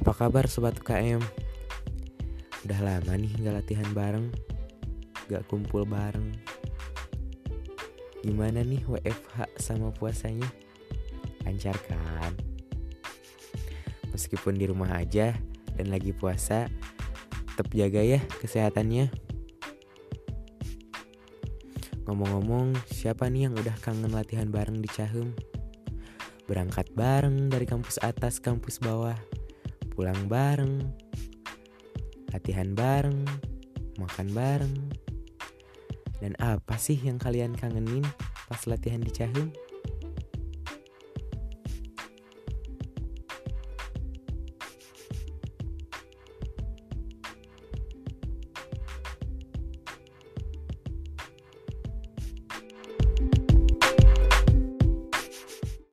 Apa kabar Sobat UKM? Udah lama nih gak latihan bareng Gak kumpul bareng Gimana nih WFH sama puasanya? Lancar kan? Meskipun di rumah aja dan lagi puasa Tetap jaga ya kesehatannya Ngomong-ngomong, siapa nih yang udah kangen latihan bareng di Cahum? Berangkat bareng dari kampus atas kampus bawah Pulang bareng Latihan bareng Makan bareng Dan apa sih yang kalian kangenin pas latihan di Cahum?